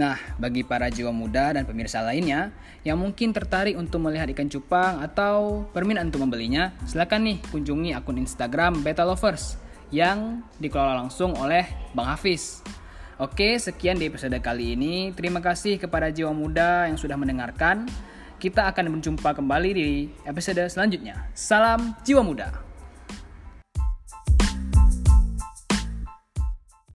Nah, bagi para jiwa muda dan pemirsa lainnya yang mungkin tertarik untuk melihat ikan cupang atau berminat untuk membelinya, silakan nih kunjungi akun Instagram Beta Lovers yang dikelola langsung oleh Bang Hafiz. Oke, sekian di episode kali ini. Terima kasih kepada jiwa muda yang sudah mendengarkan. Kita akan berjumpa kembali di episode selanjutnya. Salam jiwa muda.